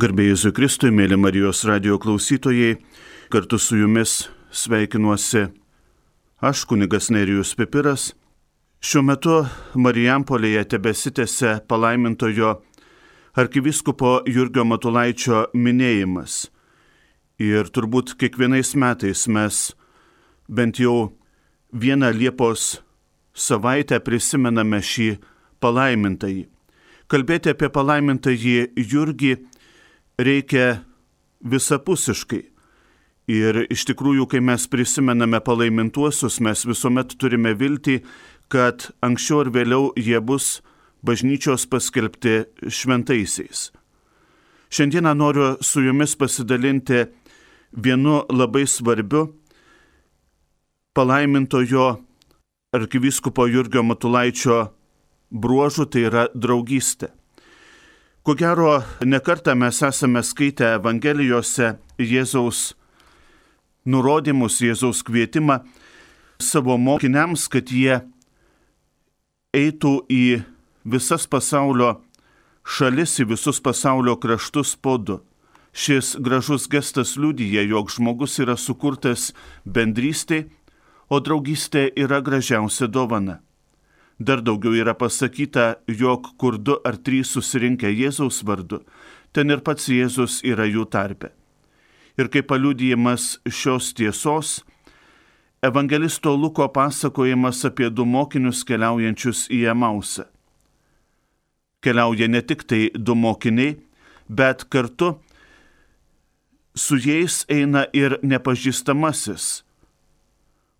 Garbėjai Jėzui Kristui, mėly Marijos radio klausytojai, kartu su jumis sveikinuosi aš, kunigas Nerijus Pipiras. Šiuo metu Marijampolėje tebesitėse palaimintojo arkiviskupo Jurgio Matulaičio minėjimas. Ir turbūt kiekvienais metais mes bent jau vieną Liepos savaitę prisimename šį palaimintąjį. Kalbėti apie palaimintąjį Jurgį reikia visapusiškai. Ir iš tikrųjų, kai mes prisimename palaimintuosius, mes visuomet turime viltį, kad anksčiau ar vėliau jie bus bažnyčios paskelbti šventaisiais. Šiandieną noriu su jumis pasidalinti vienu labai svarbiu palaimintojo arkivyskupo Jurgio Matulaičio bruožų, tai yra draugystė. Ko gero, nekartą mes esame skaitę Evangelijose Jėzaus nurodymus, Jėzaus kvietimą savo mokiniams, kad jie eitų į visas pasaulio šalis, į visus pasaulio kraštus po du. Šis gražus gestas liudyja, jog žmogus yra sukurtas bendrystė, o draugystė yra gražiausia dovana. Dar daugiau yra pasakyta, jog kur du ar trys susirinkę Jėzaus vardu, ten ir pats Jėzus yra jų tarpe. Ir kaip paliudijimas šios tiesos, evangelisto Luko pasakojimas apie du mokinius keliaujančius į Emausą. Keliauja ne tik tai du mokiniai, bet kartu su jais eina ir nepažįstamasis,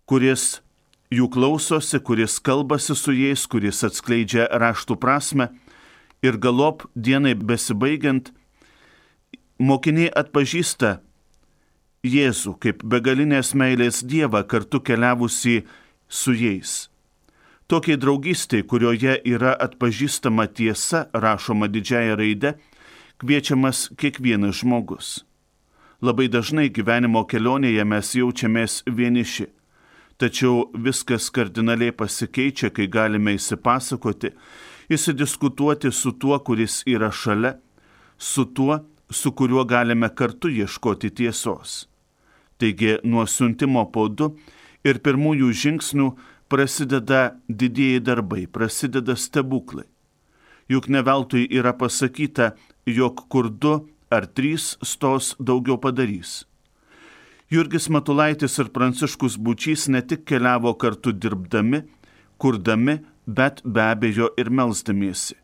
kuris jų klausosi, kuris kalbasi su jais, kuris atskleidžia raštų prasme ir galop dienai besibaigiant, mokiniai atpažįsta Jėzų kaip begalinės meilės Dievą kartu keliavusi su jais. Tokiai draugystiai, kurioje yra atpažįstama tiesa, rašoma didžiaja raide, kviečiamas kiekvienas žmogus. Labai dažnai gyvenimo kelionėje mes jaučiamės vieniši Tačiau viskas kardinaliai pasikeičia, kai galime įsipasakoti, įsidiskutuoti su tuo, kuris yra šalia, su tuo, su kuriuo galime kartu ieškoti tiesos. Taigi nuo siuntimo po du ir pirmųjų žingsnių prasideda didieji darbai, prasideda stebuklai. Juk ne veltui yra pasakyta, jog kur du ar trys stos daugiau padarys. Jurgis Matulaitis ir Pranciškus Bučys ne tik keliavo kartu dirbdami, kurdami, bet be abejo ir melzdamiesi.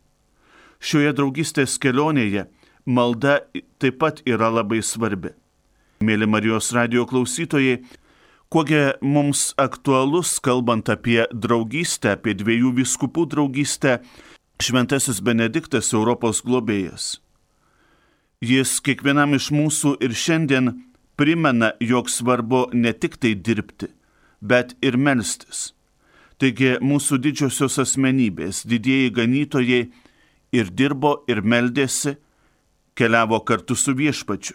Šioje draugystės kelionėje malda taip pat yra labai svarbi. Mėly Marijos radio klausytojai, kuogi mums aktualus, kalbant apie draugystę, apie dviejų viskupų draugystę, Šventasis Benediktas Europos globėjas. Jis kiekvienam iš mūsų ir šiandien primena, jog svarbu ne tik tai dirbti, bet ir melstis. Taigi mūsų didžiosios asmenybės, didieji ganytojai ir dirbo, ir meldėsi, keliavo kartu su viešpačiu.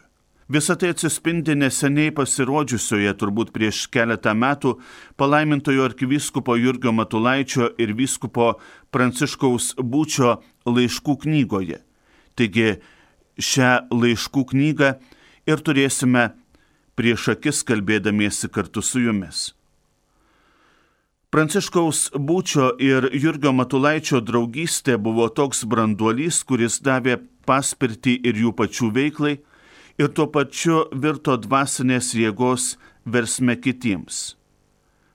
Visą tai atsispindi neseniai pasirodžiusioje, turbūt prieš keletą metų, palaimintojo arkivyskupo Jurgio Matulaičio ir vyskupo Pranciškaus Būčio laiškų knygoje. Taigi šią laiškų knygą ir turėsime prieš akis kalbėdamiesi kartu su jumis. Pranciškaus Būčio ir Jurgio Matulaičio draugystė buvo toks branduolys, kuris davė paspirtį ir jų pačių veiklai ir tuo pačiu virto dvasinės jėgos versme kitiems.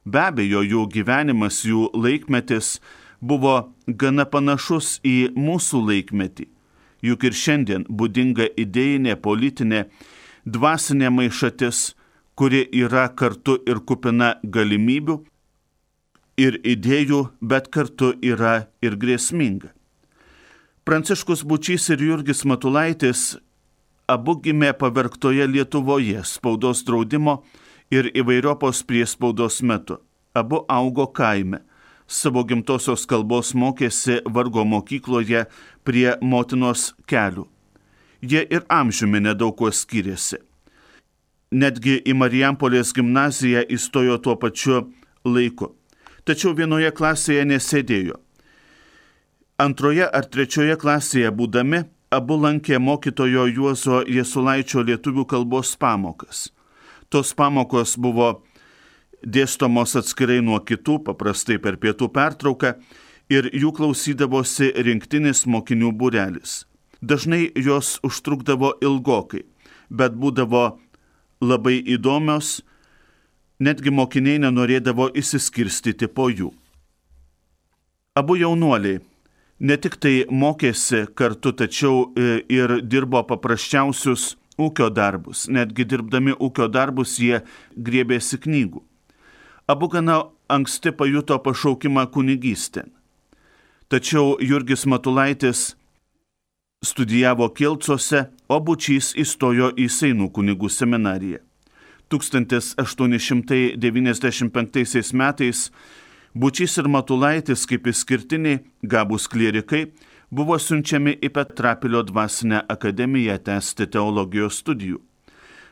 Be abejo, jų gyvenimas, jų laikmetis buvo gana panašus į mūsų laikmetį, juk ir šiandien būdinga idėjinė, politinė dvasinė maišatis, kuri yra kartu ir kupina galimybių ir idėjų, bet kartu yra ir grėsminga. Pranciškus Bučys ir Jurgis Matulaitis abu gimė pavergtoje Lietuvoje spaudos draudimo ir įvairiopos priespaudos metu. Abu augo kaime. Savo gimtosios kalbos mokėsi vargo mokykloje prie motinos kelių jie ir amžiumi nedaug kuo skiriasi. Netgi į Marijampolės gimnaziją įstojo tuo pačiu laiku. Tačiau vienoje klasėje nesėdėjo. Antroje ar trečioje klasėje būdami abu lankė mokytojo Juozo Jesulaičio lietuvių kalbos pamokas. Tos pamokos buvo dėstomos atskirai nuo kitų, paprastai per pietų pertrauką, ir jų klausydavosi rinktinis mokinių būrelis. Dažnai jos užtrukdavo ilgokai, bet būdavo labai įdomios, netgi mokiniai nenorėdavo įsiskirstyti po jų. Abu jaunuoliai ne tik tai mokėsi kartu, tačiau e, ir dirbo paprasčiausius ūkio darbus. Netgi dirbdami ūkio darbus jie griebėsi knygų. Abu gana anksti pajuto pašaukimą kunigystėn. Tačiau Jurgis Matulaitis studijavo Kilcuose, o Bučys įstojo į Seinų kunigų seminariją. 1895 metais Bučys ir Matulaitis kaip išskirtiniai gabus klierikai buvo siunčiami į Petrapilio dvasinę akademiją tęsti teologijos studijų.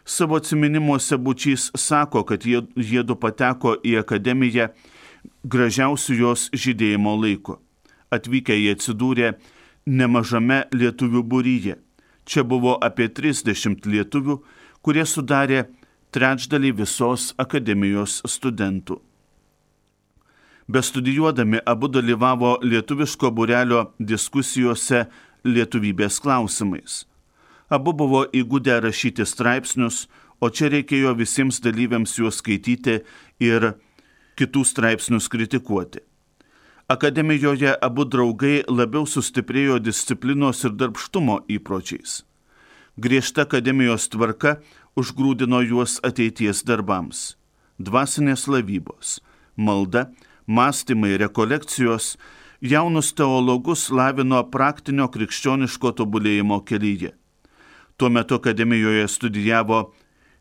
Savo atminimuose Bučys sako, kad jie, jiedu pateko į akademiją gražiausių jos žydėjimo laiko. Atvykę jie atsidūrė nemažame lietuvių būryje. Čia buvo apie 30 lietuvių, kurie sudarė trečdalį visos akademijos studentų. Bestudijuodami abu dalyvavo lietuviško burelio diskusijose lietuvybės klausimais. Abu buvo įgūdę rašyti straipsnius, o čia reikėjo visiems dalyviams juos skaityti ir kitų straipsnius kritikuoti. Akademijoje abu draugai labiau sustiprėjo disciplinos ir darbštumo įpročiais. Griežta akademijos tvarka užgrūdino juos ateities darbams. Dvasinės lavybos, malda, mąstymai, rekolekcijos jaunus teologus lavino praktinio krikščioniško tobulėjimo kelyje. Tuo metu akademijoje studijavo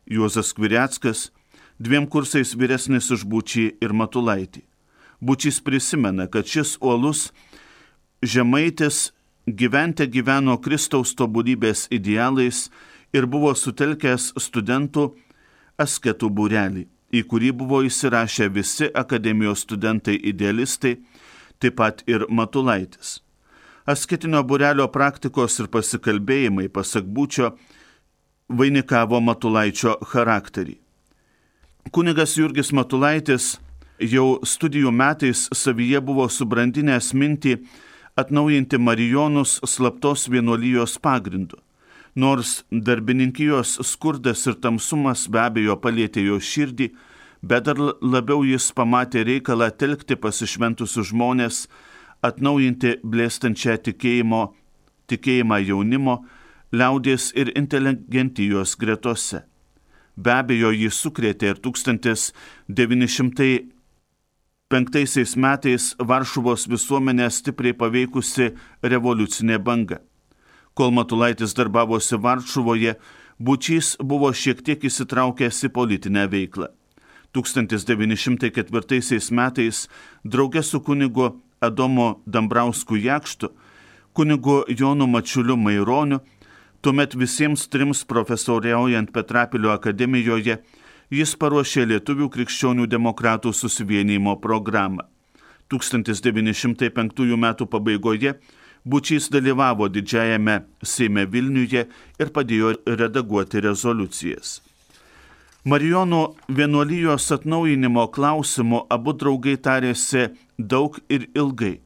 Juozas Kviriackas, dviem kursais vyresnis už Būčį ir Matulaitį. Būčys prisimena, kad šis uolus žemaitis gyvente gyveno Kristaus tobulybės idealais ir buvo sutelkęs studentų asketų būrelį, į kurį buvo įsirašę visi akademijos studentai idealistai, taip pat ir Matulaitis. Asketinio būrelio praktikos ir pasikalbėjimai, pasak būčio, vainikavo Matulaičio charakterį. Kunigas Jurgis Matulaitis jau studijų metais savyje buvo subrandinęs mintį atnaujinti Marijonus slaptos vienuolijos pagrindu. Nors darbininkijos skurdas ir tamsumas be abejo palėtė jo širdį, bet dar labiau jis pamatė reikalą telkti pasišventusius žmonės, atnaujinti blėstančią tikėjimo, tikėjimą jaunimo, liaudės ir inteligentijos gretose. Be abejo, jį sukrėtė ir 1900 Penktaisiais metais Varšuvos visuomenę stipriai paveikusi revoliucinė banga. Kol Matulaitis darbavosi Varšuvoje, Bučys buvo šiek tiek įsitraukęs į politinę veiklą. 1904 metais draugė su kunigu Adomo Dambrausku Jakštu, kunigu Jonu Mačiuliu Maironiu, tuomet visiems trims profesoriaujant Petrapilio akademijoje, jis paruošė Lietuvių krikščionių demokratų susivienimo programą. 1905 m. pabaigoje Bučys dalyvavo didžiajame Seime Vilniuje ir padėjo redaguoti rezoliucijas. Marijonų vienuolijos atnaujinimo klausimu abu draugai tarėsi daug ir ilgai.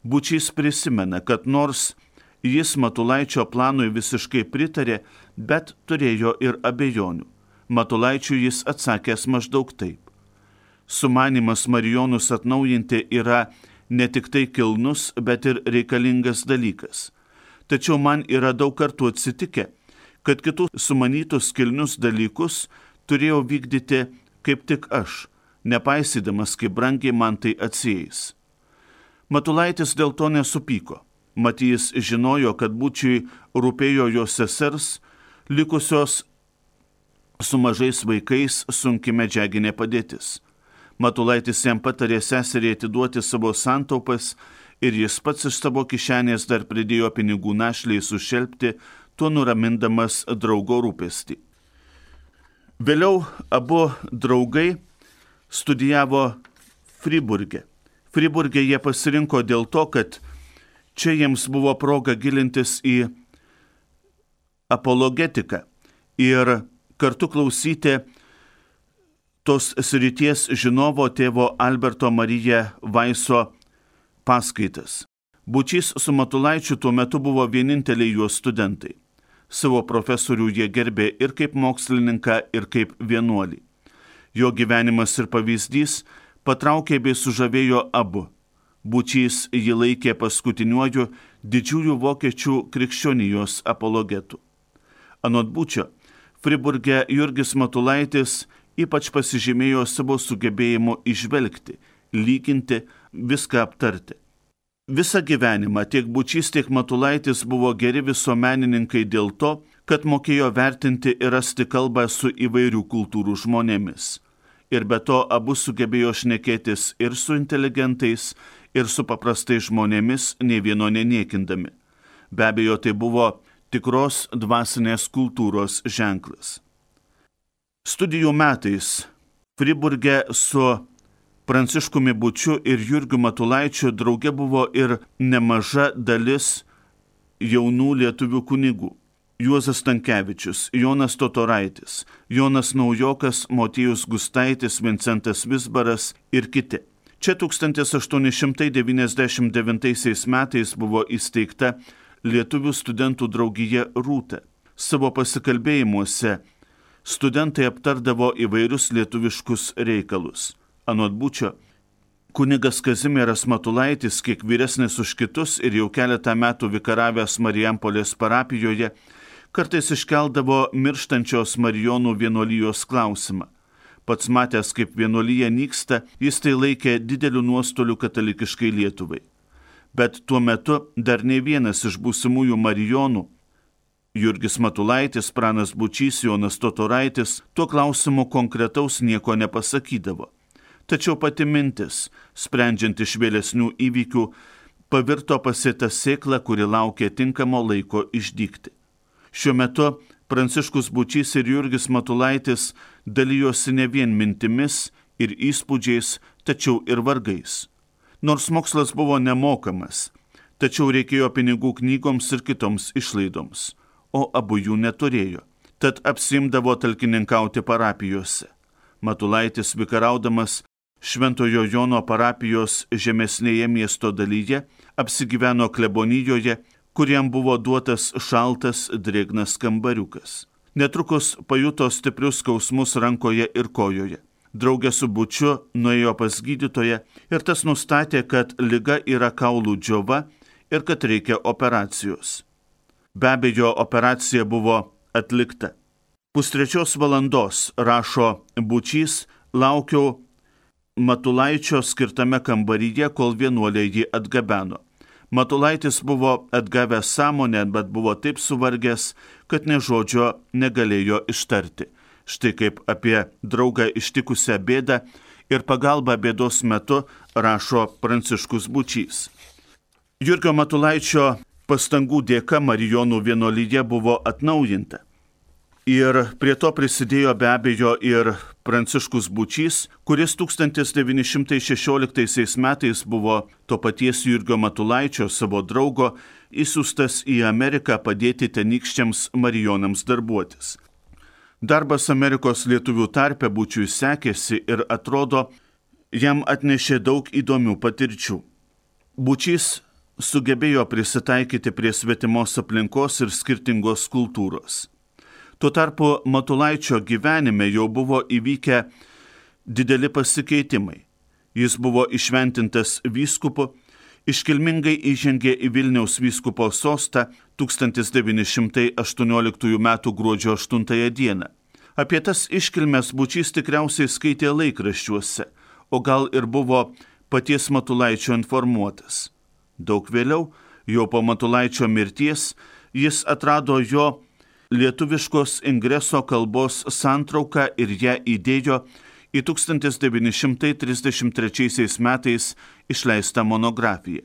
Bučys prisimena, kad nors jis Matulaičio planui visiškai pritarė, bet turėjo ir abejonių. Matulaičių jis atsakęs maždaug taip. Sumanimas Marijonus atnaujinti yra ne tik tai kilnus, bet ir reikalingas dalykas. Tačiau man yra daug kartų atsitikę, kad kitų sumanytus kilnius dalykus turėjau vykdyti kaip tik aš, nepaisydamas, kaip brangiai man tai atsijais. Matulaitis dėl to nesupyko. Matys žinojo, kad būčiai rūpėjo jo sesers, likusios su mažais vaikais sunki medžiaginė padėtis. Matulaitis jam patarė seseriai atiduoti savo santaupas ir jis pats iš savo kišenės dar pridėjo pinigų našliai sušelbti, tuo nuramindamas draugo rūpestį. Vėliau abu draugai studijavo Friburgė. Friburgė jie pasirinko dėl to, kad čia jiems buvo proga gilintis į apologetiką ir kartu klausyti tos srities žinovo tėvo Alberto Marija Vaiso paskaitas. Bučys su Matulaičiu tuo metu buvo vieninteliai juos studentai. Savo profesorių jie gerbė ir kaip mokslininką, ir kaip vienuolį. Jo gyvenimas ir pavyzdys patraukė bei sužavėjo abu. Bučys jį laikė paskutiniuoju didžiųjų vokiečių krikščionijos apologetų. Anot Bučio, Friburge Jurgis Matulaitis ypač pasižymėjo savo sugebėjimu išvelgti, lyginti, viską aptarti. Visą gyvenimą tiek Bučys, tiek Matulaitis buvo geri visuomenininkai dėl to, kad mokėjo vertinti ir rasti kalbą su įvairių kultūrų žmonėmis. Ir be to abu sugebėjo šnekėtis ir su inteligentais, ir su paprastais žmonėmis, ne vieno neniekindami. Be abejo, tai buvo tikros dvasinės kultūros ženklas. Studijų metais Friburge su Pranciškumi Bučiu ir Jurgiu Matulaičiu drauge buvo ir nemaža dalis jaunų lietuvių kunigų. Juozas Tankievičius, Jonas Totoraitis, Jonas Naujokas, Motijus Gustaitis, Vincentas Visbaras ir kiti. Čia 1899 metais buvo įsteigta Lietuvių studentų draugija Rūta. Savo pasikalbėjimuose studentai aptardavo įvairius lietuviškus reikalus. Anot būčio, kunigas Kazimieras Matulaitis, kiek vyresnis už kitus ir jau keletą metų vikaravęs Marijampolės parapijoje, kartais iškeldavo mirštančios Marijonų vienuolijos klausimą. Pats matęs, kaip vienuolyje nyksta, jis tai laikė dideliu nuostoliu katalikiškai Lietuvai. Bet tuo metu dar ne vienas iš būsimųjų Marijonų Jurgis Matulaitis, Pranas Bučys, Jonas Totoraitis tuo klausimu konkretaus nieko nepasakydavo. Tačiau pati mintis, sprendžiant iš vėlesnių įvykių, pavirto pasėta sėkla, kuri laukia tinkamo laiko išdygti. Šiuo metu Pranciškus Bučys ir Jurgis Matulaitis dalyjosi ne vien mintimis ir įspūdžiais, tačiau ir vargais. Nors mokslas buvo nemokamas, tačiau reikėjo pinigų knygoms ir kitoms išlaidoms, o abu jų neturėjo, tad apsimdavo talkininkauti parapijose. Matulaitis vikaraudamas Šventojo Jono parapijos žemesnėje miesto dalyje apsigyveno klebonijoje, kuriam buvo duotas šaltas drėgnas kambariukas. Netrukus pajuto stiprius skausmus rankoje ir kojoje. Draugė su bučiu nuėjo pas gydytoją ir tas nustatė, kad lyga yra kaulų džiova ir kad reikia operacijos. Be abejo, operacija buvo atlikta. Pustrečios valandos, rašo bučys, laukiau Matulaičio skirtame kambaryje, kol vienuoliai jį atgabeno. Matulaitis buvo atgavęs sąmonę, bet buvo taip suvargęs, kad ne žodžio negalėjo ištarti. Štai kaip apie draugą ištikusią bėdą ir pagalbą bėdos metu rašo Pranciškus Bučys. Jurgio Matulaičio pastangų dėka Marijonų vienolyje buvo atnaujinta. Ir prie to prisidėjo be abejo ir Pranciškus Bučys, kuris 1916 metais buvo to paties Jurgio Matulaičio savo draugo įsiustas į Ameriką padėti tenykščiams marijonams darbuotis. Darbas Amerikos lietuvių tarpe Bučiui sekėsi ir atrodo, jam atnešė daug įdomių patirčių. Bučys sugebėjo prisitaikyti prie svetimos aplinkos ir skirtingos kultūros. Tuo tarpu Matulaičio gyvenime jau buvo įvykę dideli pasikeitimai. Jis buvo išventintas vyskupu, iškilmingai įžengė į Vilniaus vyskupo sostą 1918 m. gruodžio 8 d. Apie tas iškilmes bučys tikriausiai skaitė laikraščiuose, o gal ir buvo paties Matulaičio informuotas. Daug vėliau, jau po Matulaičio mirties, jis atrado jo lietuviškos ingreso kalbos santrauką ir ją įdėjo į 1933 metais išleistą monografiją.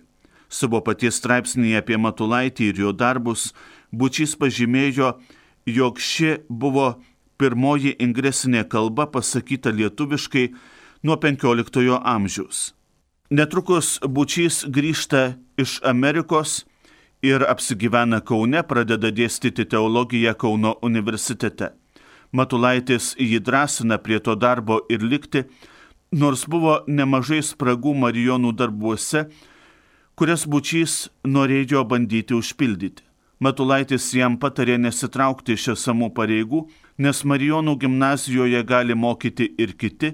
Savo paties straipsnėje apie Matulaitį ir jo darbus Bučys pažymėjo, jog ši buvo pirmoji ingresinė kalba pasakyta lietuviškai nuo XV amžiaus. Netrukus Bučys grįžta iš Amerikos ir apsigyvena Kaune, pradeda dėstyti teologiją Kauno universitete. Matulaitis jį drąsina prie to darbo ir likti, nors buvo nemažai spragų Marijonų darbuose, kurias bučys norėjo bandyti užpildyti. Matulaitis jam patarė nesitraukti iš esamų pareigų, nes Marijonų gimnazijoje gali mokyti ir kiti,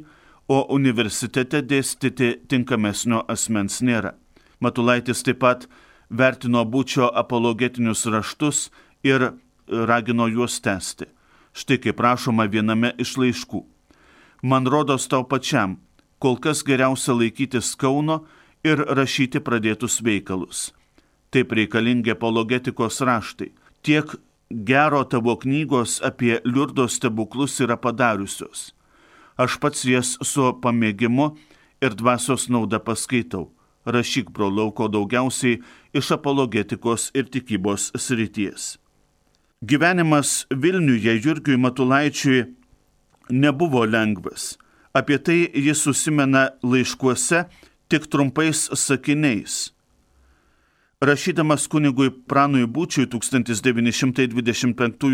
o universitete dėstyti tinkamesnio asmens nėra. Matulaitis taip pat vertino būčio apologetinius raštus ir ragino juos tęsti. Štai kaip rašoma viename iš laiškų. Man rodos tau pačiam, kol kas geriausia laikytis Kauno ir rašyti pradėtus veikalus. Taip reikalingi apologetikos raštai. Tiek gero tavo knygos apie liurdo stebuklus yra padariusios. Aš pats jas su pamėgimu ir dvasios nauda paskaitau rašyk brolau, ko daugiausiai iš apologetikos ir tikybos srities. Gyvenimas Vilniuje Jurgiui Matulaičiui nebuvo lengvas. Apie tai jis susimena laiškuose tik trumpais sakiniais. Rašydamas kunigui Pranui Būčiui 1925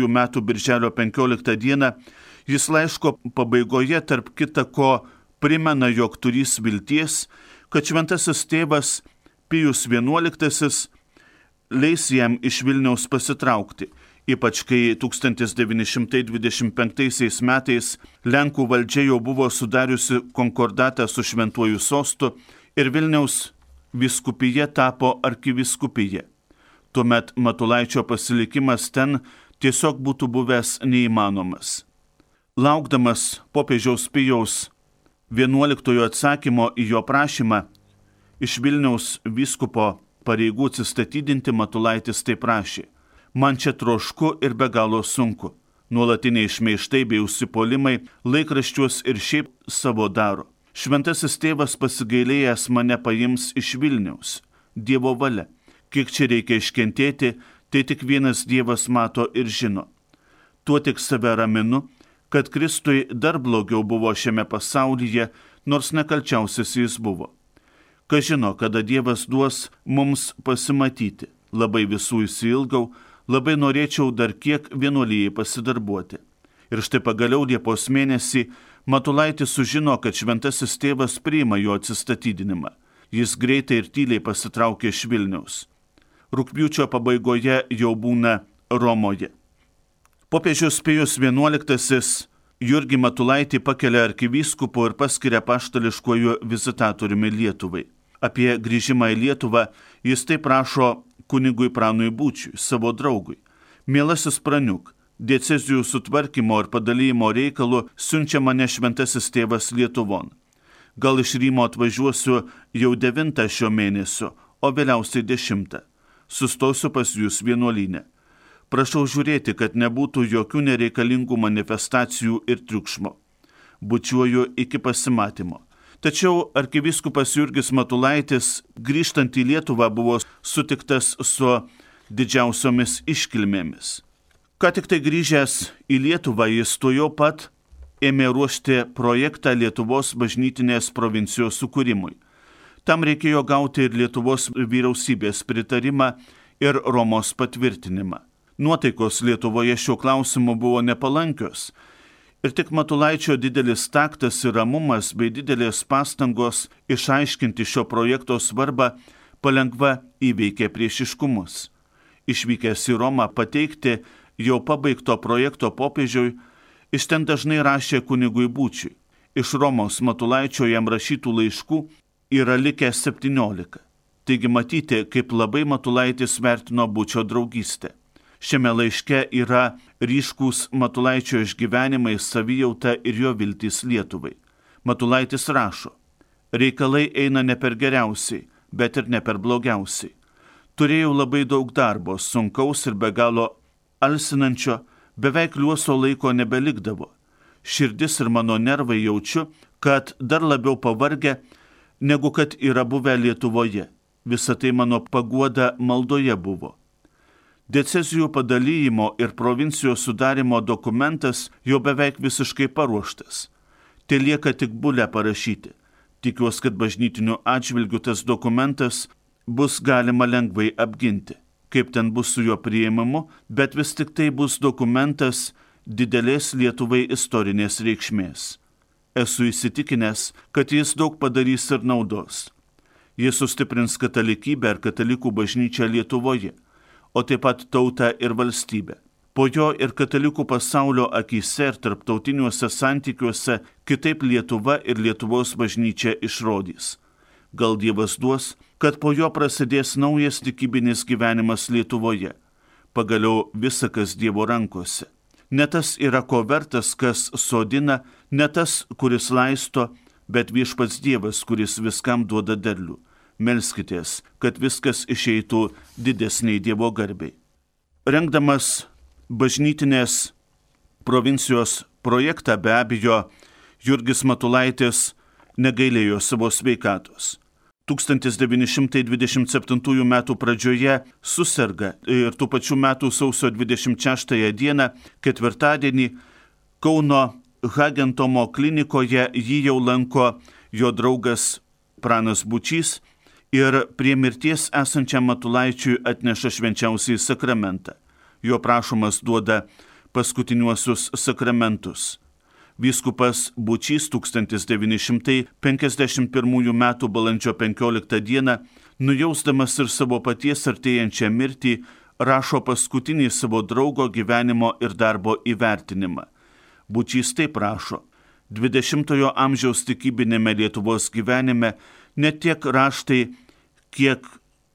m. birželio 15 d. jis laiško pabaigoje tarp kita ko primena, jog turys vilties, kad šventasis tėvas Pijus XI leis jam iš Vilniaus pasitraukti, ypač kai 1925 metais Lenkų valdžia jau buvo sudariusi konkordatą su šventuoju sostu ir Vilniaus viskupija tapo arkiviskupija. Tuomet Matulaičio pasilikimas ten tiesiog būtų buvęs neįmanomas. Laukdamas popiežiaus Pijaus 11 atsakymo į jo prašymą iš Vilniaus vyskupo pareigų atsistatydinti Matulaitis taip prašė. Man čia trošku ir be galo sunku. Nuolatiniai šmeištai bei užsipolimai laikraščius ir šiaip savo daro. Šventasis tėvas pasigailėjęs mane paims iš Vilniaus. Dievo valia. Kiek čia reikia iškentėti, tai tik vienas Dievas mato ir žino. Tuo tik save raminu kad Kristui dar blogiau buvo šiame pasaulyje, nors nekalčiausias jis buvo. Kas žino, kada Dievas duos mums pasimatyti, labai visų įsilgau, labai norėčiau dar kiek vienuolyjei pasidarbuoti. Ir štai pagaliau Liepos mėnesį Matulaitis sužino, kad šventasis tėvas priima jo atsistatydinimą. Jis greitai ir tyliai pasitraukė iš Vilniaus. Rūpiučio pabaigoje jau būna Romoje. Popiežius Pijus XI Jurgį Matulaitį pakelia arkivyskupu ir paskiria paštališkuoju vizitatoriumi Lietuvai. Apie grįžimą į Lietuvą jis taip prašo kunigui Pranui Būčiui, savo draugui. Mielasis Praniuk, diecezijų sutvarkymo ir padalymo reikalų siunčia mane šventasis tėvas Lietuvon. Gal iš Rymo atvažiuosiu jau devintą šio mėnesio, o vėliausiai dešimtą. Sustosiu pas jūs vienuolinę. Prašau žiūrėti, kad nebūtų jokių nereikalingų manifestacijų ir triukšmo. Bučiuoju iki pasimatymo. Tačiau arkiviskupas Jurgis Matulaitis, grįžtant į Lietuvą, buvo sutiktas su didžiausiomis iškilmėmis. Ką tik tai grįžęs į Lietuvą, jis tuo pat ėmė ruošti projektą Lietuvos bažnytinės provincijos sukūrimui. Tam reikėjo gauti ir Lietuvos vyriausybės pritarimą ir Romos patvirtinimą. Nuotaikos Lietuvoje šiuo klausimu buvo nepalankios. Ir tik Matulaičio didelis taktas ir ramumas bei didelės pastangos išaiškinti šio projekto svarbą palengva įveikė priešiškumus. Išvykęs į Romą pateikti jau pabaigto projekto popiežiui, iš ten dažnai rašė kunigui būčiui. Iš Romos Matulaičio jam rašytų laiškų yra likę 17. Taigi matyti, kaip labai Matulaitis vertino būčio draugystę. Šiame laiške yra ryškus Matulaičio išgyvenimai, savijauta ir jo viltys Lietuvai. Matulaitis rašo, reikalai eina ne per geriausiai, bet ir ne per blogiausiai. Turėjau labai daug darbo, sunkaus ir be galo alsinančio, beveik liuoso laiko nebelikdavo. Širdis ir mano nervai jaučiu, kad dar labiau pavargę, negu kad yra buvę Lietuvoje. Visą tai mano paguoda maldoje buvo. Decezijų padalymo ir provincijos sudarimo dokumentas jau beveik visiškai paruoštas. Tai lieka tik bulę parašyti. Tikiuosi, kad bažnytiniu atžvilgiu tas dokumentas bus galima lengvai apginti. kaip ten bus su juo prieimamu, bet vis tik tai bus dokumentas didelės Lietuvai istorinės reikšmės. Esu įsitikinęs, kad jis daug padarys ir naudos. Jis sustiprins katalikybę ir katalikų bažnyčią Lietuvoje, o taip pat tautą ir valstybę. Po jo ir katalikų pasaulio akise ir tarptautiniuose santykiuose kitaip Lietuva ir Lietuvos bažnyčia išrodys. Gal Dievas duos, kad po jo prasidės naujas tikybinis gyvenimas Lietuvoje. Pagaliau visa kas Dievo rankose. Ne tas yra ko vertas, kas sodina, ne tas, kuris laisto, bet viešpats Dievas, kuris viskam duoda derlių melskitės, kad viskas išeitų didesniai Dievo garbiai. Rengdamas bažnytinės provincijos projektą be abejo, Jurgis Matulaitis negailėjo savo sveikatos. 1927 m. pradžioje susirga ir tų pačių metų sausio 26 d. ketvirtadienį Kauno Hagentomo klinikoje jį jau lanko jo draugas Pranas Bučys ir prie mirties esančiam Matulaičiui atneša švenčiausiai sakramentą. Jo prašomas duoda paskutiniuosius sakramentus. Vyskupas Bučys 1951 m. balandžio 15 d. nujausdamas ir savo paties artėjančią mirtį, rašo paskutinį savo draugo gyvenimo ir darbo įvertinimą. Bučys taip rašo. 20-ojo amžiaus tikybinėme Lietuvos gyvenime ne tiek raštai, kiek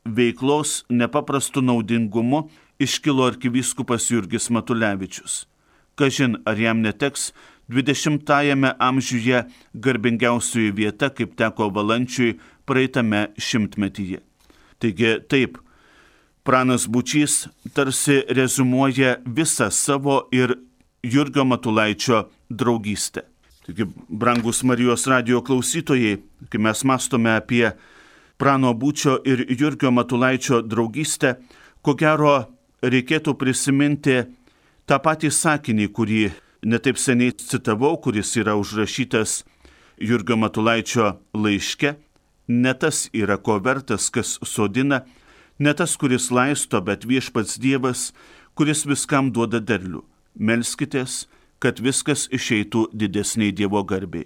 veiklos nepaprastu naudingumu iškilo arkivyskupas Jurgis Matulevičius. Kažin, ar jam neteks 20-ąjame amžiuje garbingiausioji vieta, kaip teko valančiui praeitame šimtmetyje. Taigi taip, pranas Bučys tarsi rezumuoja visą savo ir Jurgio Matulaičio draugystę. Taigi, brangus Marijos radio klausytojai, kai mes mastome apie Prano Būčio ir Jurgio Matulaičio draugystę, ko gero reikėtų prisiminti tą patį sakinį, kurį netaip seniai citavau, kuris yra užrašytas Jurgio Matulaičio laiške. Ne tas yra ko vertas, kas sodina, ne tas, kuris laisto, bet viešpats Dievas, kuris viskam duoda derlių. Melskitės, kad viskas išeitų didesniai Dievo garbiai.